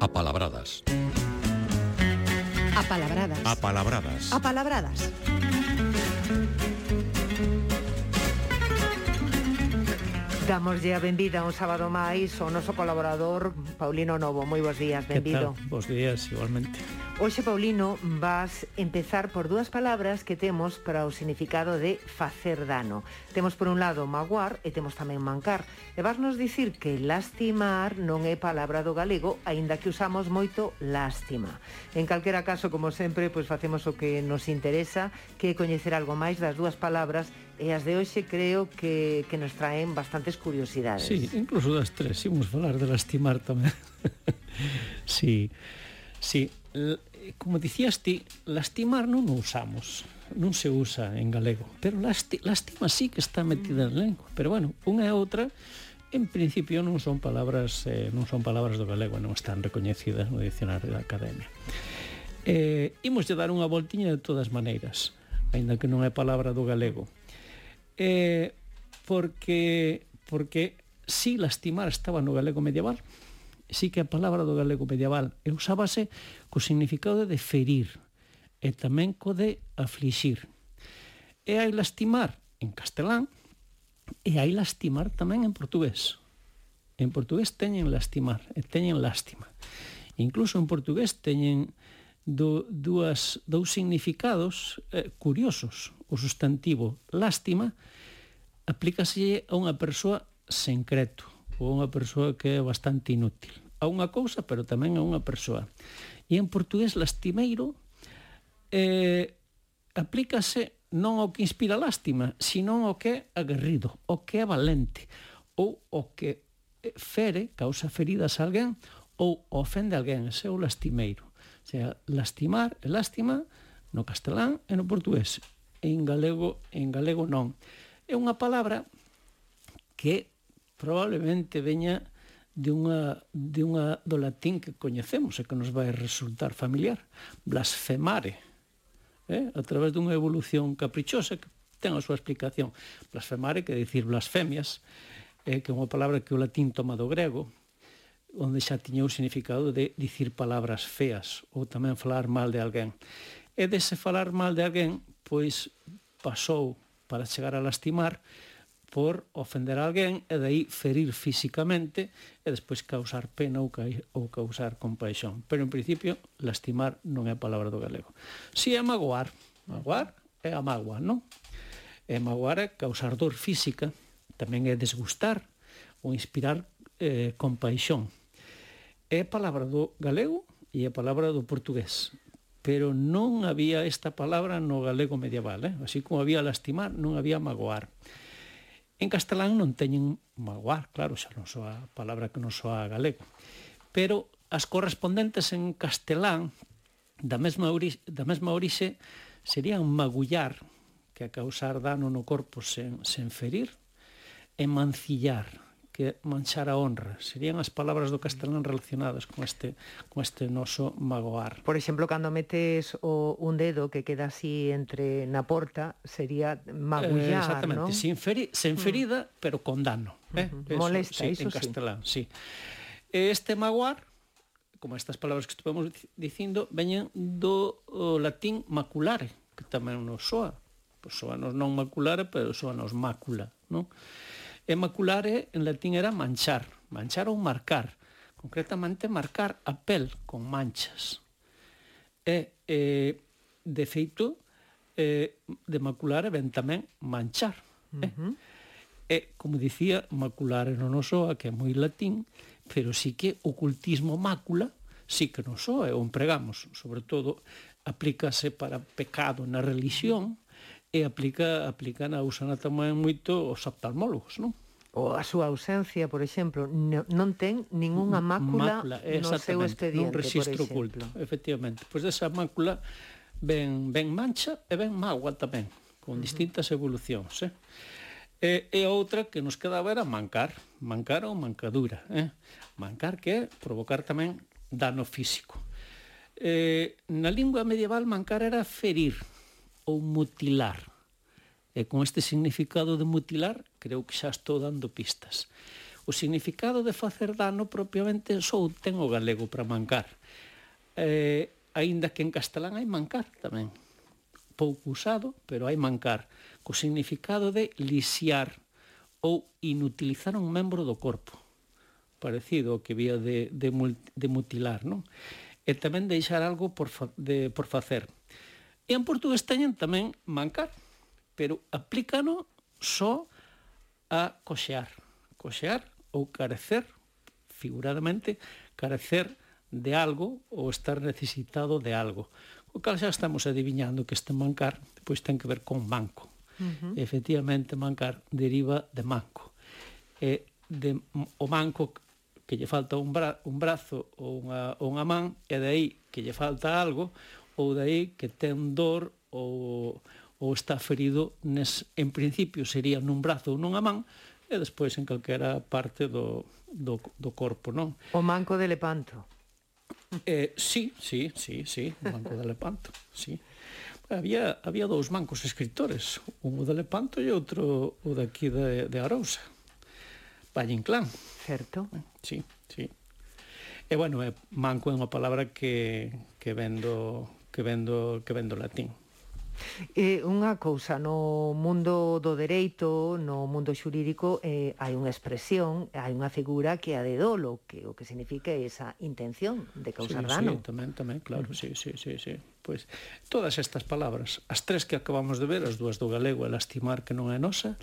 Apalabradas. Apalabradas. Apalabradas. Apalabradas. Damoslle a benvida un sábado máis ao noso colaborador Paulino Novo. Moi bos días, benvido. Bos días, igualmente. Hoxe, Paulino, vas empezar por dúas palabras que temos para o significado de facer dano. Temos, por un lado, maguar e temos tamén mancar. E vasnos dicir que lastimar non é palabra do galego, aínda que usamos moito lástima. En calquera caso, como sempre, pois facemos o que nos interesa, que é coñecer algo máis das dúas palabras e as de hoxe creo que, que nos traen bastantes curiosidades. Sí, incluso das tres, imos falar de lastimar tamén. sí, sí, como dicías ti, lastimar non o usamos, non se usa en galego, pero lasti, lastima sí que está metida en lengua, pero bueno, unha e outra en principio non son palabras eh, non son palabras do galego, non están recoñecidas no dicionario da Academia. Eh, imos dar unha voltiña de todas maneiras, aínda que non é palabra do galego. Eh, porque porque si sí, lastimar estaba no galego medieval, sí que a palabra do galego medieval e usábase co significado de ferir e tamén co de aflixir. E hai lastimar en castelán e hai lastimar tamén en portugués. En portugués teñen lastimar e teñen lástima. Incluso en portugués teñen do, dúas, dous significados eh, curiosos. O substantivo lástima aplícase a unha persoa sen creto ou unha persoa que é bastante inútil. A unha cousa, pero tamén a unha persoa. E en portugués lastimeiro eh, aplícase non ao que inspira lástima, sino ao que é aguerrido, ao que é valente, ou ao que fere, causa feridas a alguén, ou ofende a alguén, ese é o lastimeiro. O sea, lastimar e lástima no castelán e no portugués. En galego, en galego non. É unha palabra que probablemente veña de unha, de unha do latín que coñecemos e que nos vai resultar familiar, blasfemare, eh? a través dunha evolución caprichosa que ten a súa explicación. Blasfemare, que dicir blasfemias, eh, que é unha palabra que o latín toma do grego, onde xa tiña o significado de dicir palabras feas ou tamén falar mal de alguén. E dese falar mal de alguén, pois pasou para chegar a lastimar, por ofender a alguén e dai ferir físicamente e despois causar pena ou, ca ou causar compaixón. Pero en principio, lastimar non é a palabra do galego. Si é magoar, magoar é a magua, non? E magoar é causar dor física, tamén é desgustar ou inspirar eh, compaixón. É palabra do galego e é palabra do portugués pero non había esta palabra no galego medieval, eh? así como había lastimar, non había magoar. En castelán non teñen magoar, claro, xa non soa a palabra que non soa galego. Pero as correspondentes en castelán da mesma orixe, da mesma orixe serían magullar, que a causar dano no corpo sen, sen ferir, e mancillar, que manchar a honra. Serían as palabras do castelán relacionadas con este, con este noso magoar. Por exemplo, cando metes o, un dedo que queda así entre na porta, sería magullar, eh, Exactamente, ¿no? sin, feri sen mm. ferida, mm. pero con dano. Eh? Uh -huh. eso, Molesta, sí, iso en castelán, sí. sí. Este magoar como estas palabras que estuvemos dicindo, veñen do latín maculare, que tamén nos soa. Pois soa nos non maculare, pero soa nos mácula, non? E maculare en latín era manchar, manchar ou marcar, concretamente marcar a pel con manchas. E, eh, de feito, eh, de maculare ven tamén manchar. Eh? Uh -huh. E, como dicía, maculare non o soa, que é moi latín, pero sí que o cultismo mácula sí que non soa, e o empregamos, sobre todo, aplícase para pecado na religión, e aplica, aplica na usana tamén moito os oftalmólogos, non? ou a súa ausencia, por exemplo, non ten ningunha mácula, mácula no seu expediente, nun registro oculto, efectivamente. Pois esa mácula ben, ben mancha e ben magua tamén, con distintas evolucións, eh? E, e outra que nos quedaba era mancar, mancar ou mancadura, eh? Mancar que é provocar tamén dano físico. Eh, na lingua medieval mancar era ferir ou mutilar. E con este significado de mutilar, creo que xa estou dando pistas. O significado de facer dano propiamente só ten o galego para mancar. Eh, aínda que en castelán hai mancar tamén. Pouco usado, pero hai mancar. Co significado de lisiar ou inutilizar un membro do corpo. Parecido ao que vía de, de, de mutilar, non? E tamén deixar algo por, fa, de, por facer. E en portugués teñen tamén mancar, pero aplícano só a coxear. Coxear ou carecer, figuradamente, carecer de algo ou estar necesitado de algo. O cal xa estamos adivinhando que este mancar pois ten que ver con manco. Uh -huh. Efectivamente, mancar deriva de manco. E de, o manco que lle falta un, bra, un brazo ou unha, ou unha man, e de aí que lle falta algo, ou de aí que ten dor ou, ou está ferido nes, en principio sería nun brazo ou nunha man e despois en calquera parte do, do, do corpo, non? O manco de Lepanto. Eh, sí, sí, sí, sí, o manco de Lepanto, sí. Había, había dous mancos escritores, un de Lepanto e outro o daqui de, de Arousa. Valle Inclán. Certo. Sí, sí. E bueno, manco é unha palabra que, que vendo que vendo que vendo latín. Eh, unha cousa, no mundo do dereito, no mundo xurídico, eh, hai unha expresión, hai unha figura que é a de dolo, que o que significa esa intención de causar sí, dano. Sí, tamén, tamén, claro, sí, sí, sí, sí. Pois todas estas palabras, as tres que acabamos de ver, as dúas do galego e lastimar que non é nosa,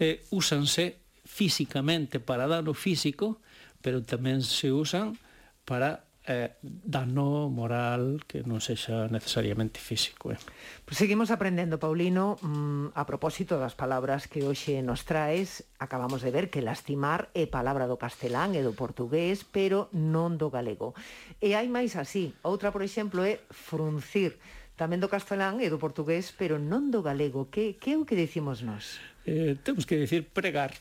eh, úsanse físicamente para dano físico, pero tamén se usan para eh, dano moral que non sexa necesariamente físico. Eh. Pues seguimos aprendendo, Paulino, mm, a propósito das palabras que hoxe nos traes, acabamos de ver que lastimar é palabra do castelán e do portugués, pero non do galego. E hai máis así. Outra, por exemplo, é fruncir tamén do castelán e do portugués, pero non do galego. Que, que é o que dicimos nós? Eh, temos que dicir pregar.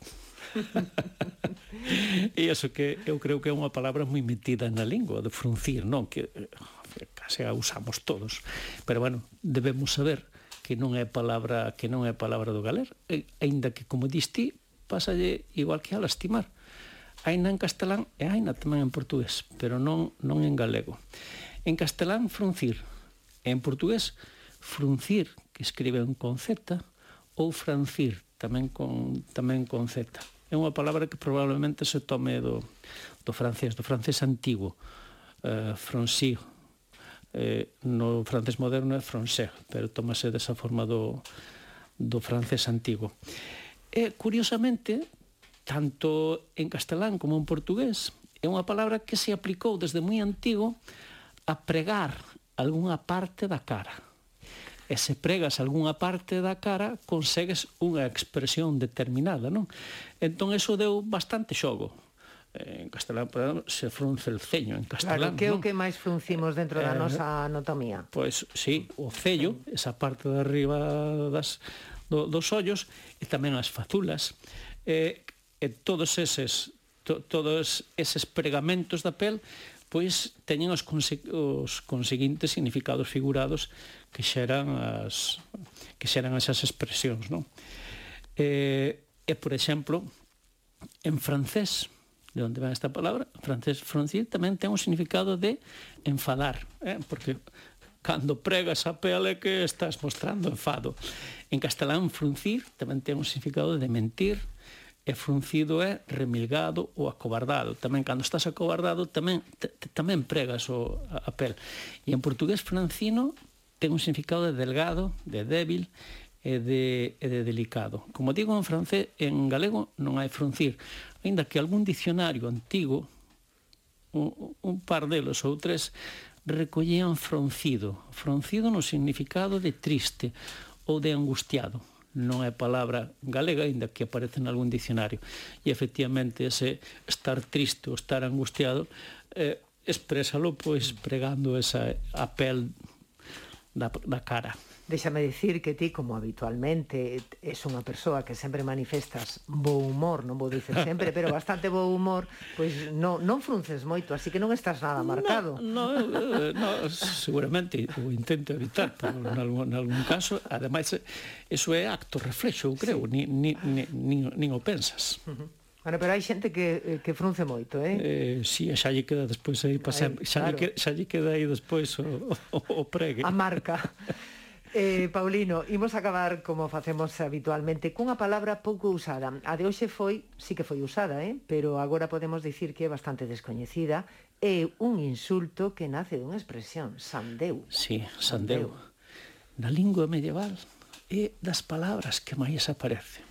e iso que eu creo que é unha palabra moi metida na lingua, de fruncir, non? Que eh, case a usamos todos. Pero, bueno, debemos saber que non é palabra que non é palabra do galer, e, aínda que como diste, pásalle igual que a lastimar. Aina en castelán e aina tamén en portugués, pero non non en galego. En castelán fruncir, e en portugués fruncir, que escribe con Z, ou francir, tamén con tamén con Z é unha palabra que probablemente se tome do, do francés, do francés antigo, eh, francir, eh, no francés moderno é francés, pero tómase desa forma do, do francés antigo. E, curiosamente, tanto en castelán como en portugués, é unha palabra que se aplicou desde moi antigo a pregar algunha parte da cara e se pregas algunha parte da cara consegues unha expresión determinada, non? Entón eso deu bastante xogo en castelán se frunce el ceño en castelán. Claro, que é o que máis fruncimos dentro da eh, nosa anatomía. Pois pues, sí, o cello, esa parte de arriba das do, dos ollos e tamén as fazulas. Eh, e todos eses to, todos eses pregamentos da pel pois teñen os, conse os conseguintes significados figurados que xeran as que xeran esas expresións, non? Eh, e por exemplo, en francés, de onde vai esta palabra, francés francés tamén ten un significado de enfadar, eh? porque cando pregas a pele que estás mostrando enfado. En castelán fruncir tamén ten un significado de mentir, e fruncido é remilgado ou acobardado. Tamén cando estás acobardado tamén te, tamén pregas o a, a pel. E en portugués francino ten un significado de delgado, de débil e de, e de delicado. Como digo en francés, en galego non hai fruncir, aínda que algún dicionario antigo un, un par delos ou tres recollían fruncido. Fruncido no significado de triste ou de angustiado non é palabra galega, aínda que aparece en algún dicionario. E efectivamente ese estar triste ou estar angustiado eh, exprésalo pois pregando esa a pel da, da cara. Déxame dicir que ti, como habitualmente, és unha persoa que sempre manifestas bo humor, non vou dicir sempre, pero bastante bo humor, pois non, non frunces moito, así que non estás nada marcado. No, no, no seguramente o intento evitar, pero en algún, en algún caso, ademais, eso é acto reflexo, eu creo, sí. ni, ni, ni, nin, o pensas. Uh -huh. Bueno, pero hai xente que, eh, que frunce moito, eh? eh si, sí, xa lle queda despois aí, pasem, xa, claro. lle, xa lle queda aí despois o, o, o pregue. A marca. Eh, Paulino, imos acabar como facemos habitualmente cunha palabra pouco usada. A de hoxe foi, sí que foi usada, eh? pero agora podemos dicir que é bastante descoñecida. É un insulto que nace dunha expresión, sandeu. Sí, sandeu. sandeu. Na lingua medieval é das palabras que máis aparece.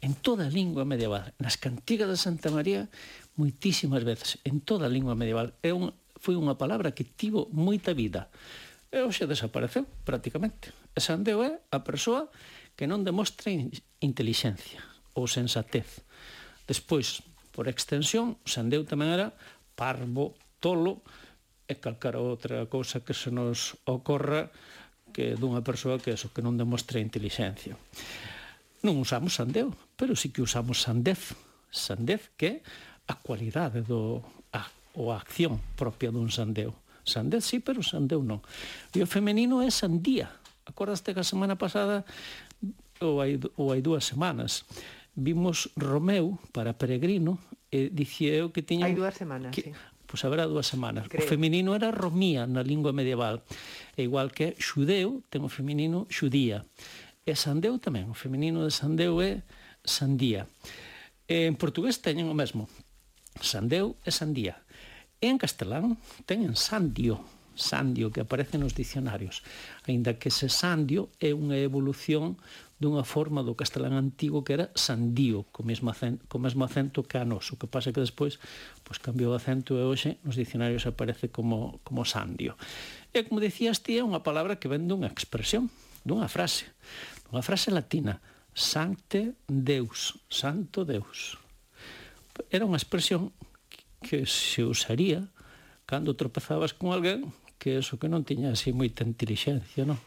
En toda a lingua medieval, nas cantigas de Santa María, moitísimas veces, en toda a lingua medieval, é un, foi unha palabra que tivo moita vida e hoxe desapareceu prácticamente. E Sandeo é a persoa que non demostra intelixencia ou sensatez. Despois, por extensión, Sandeu tamén era parvo, tolo e calcar outra cousa que se nos ocorra que dunha persoa que eso que non demostra intelixencia. Non usamos Sandeu, pero sí que usamos sandez. Sandez que é a cualidade do a, ou a acción propia dun Sandeu. Sandez sí, pero Sandeu non. E o femenino é Sandía. Acordaste que a semana pasada ou hai, ou hai dúas semanas vimos Romeu para Peregrino e dicía eu que tiña... Hai dúas semanas, que, sí. Pois haberá dúas semanas. Creo. O feminino era romía na lingua medieval. E igual que xudeu, ten o feminino xudía. E sandeu tamén. O feminino de sandeu é sandía. E en portugués teñen o mesmo. Sandeu e sandía. En castelán teñen sandio, sandio que aparece nos dicionarios, aínda que ese sandio é unha evolución dunha forma do castelán antigo que era sandío, co mesmo acento, co mesmo acento que a nos. O que pasa que despois pois cambiou o acento e hoxe nos dicionarios aparece como, como sandio. E como dicías ti, é unha palabra que ven dunha expresión, dunha frase, dunha frase latina, sancte deus, santo deus. Era unha expresión que se usaría cando tropezabas con alguén que eso que non tiña así moita intelixencia, non?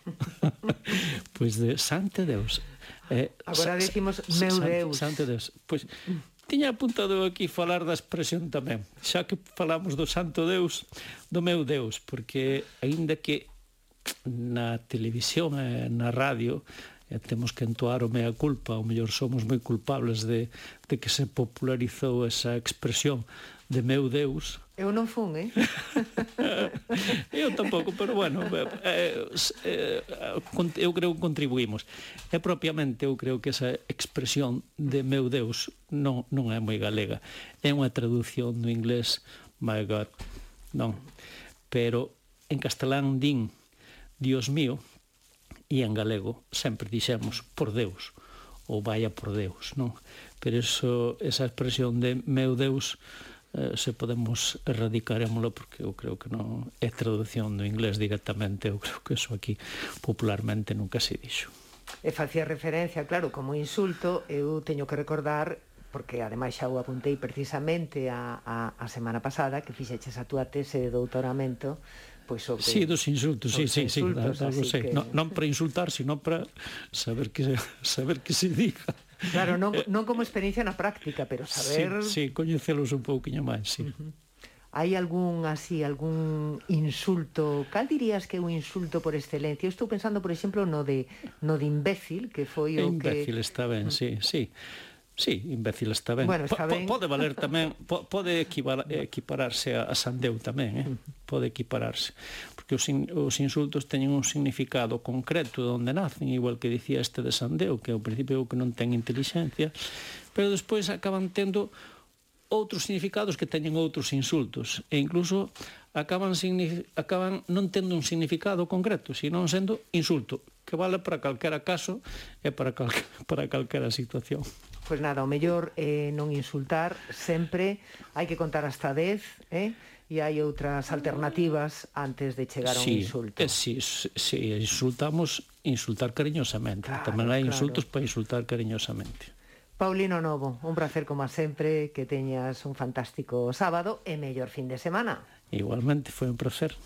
pois de sante Deus. Eh, Agora decimos meu Deus. Sante Deus. Pois tiña apuntado aquí falar da expresión tamén, xa que falamos do santo Deus, do meu Deus, porque aínda que na televisión e na radio e temos que entoar o mea culpa, ou mellor somos moi culpables de, de que se popularizou esa expresión de meu Deus. Eu non fun, eh? eu tampouco, pero bueno, eh, eh, eh, eu creo que contribuímos. E propiamente eu creo que esa expresión de meu Deus non, non é moi galega. É unha traducción do inglés my God, non. Pero en castelán din Dios mío e en galego sempre dixemos por Deus ou vaya por Deus, non? Pero eso, esa expresión de meu Deus eh, se podemos erradicarémolo porque eu creo que non é traducción do inglés directamente, eu creo que eso aquí popularmente nunca se dixo. E facía referencia, claro, como insulto, eu teño que recordar porque ademais xa o apuntei precisamente a, a, a semana pasada que fixeches a túa tese de doutoramento pois sobre sí, dos insultos, si, si, si, algo sei. Que... No, non para insultar, sino para saber que saber que se diga. Claro, non, non como experiencia na práctica, pero saber... Sí, sí coñecelos un pouquiño máis, sí. Uh -huh. Hai algún así, algún insulto, cal dirías que é un insulto por excelencia? Eu estou pensando, por exemplo, no de no de imbécil, que foi o imbécil, que Imbécil está ben, sí, sí. Sí, imbécil está ben. Bueno, está ben. Pode valer tamén, pode equipararse a Sandeu tamén, eh? pode equipararse. Porque os, in, os insultos teñen un significado concreto de onde nacen, igual que dicía este de Sandeu, que ao principio que non ten inteligencia, pero despois acaban tendo outros significados que teñen outros insultos e incluso acaban, acaban non tendo un significado concreto, sino sendo insulto, que vale para calquera caso e para, cal, para calquera situación. Pois pues nada, o mellor eh, non insultar sempre, hai que contar hasta 10, eh? e hai outras alternativas antes de chegar a un sí, insulto. Eh, si, sí, si sí, insultamos, insultar cariñosamente. Claro, Tamén hai claro. insultos para insultar cariñosamente. Paulino Novo, un placer como sempre, que teñas un fantástico sábado e mellor fin de semana. Igualmente, foi un placer.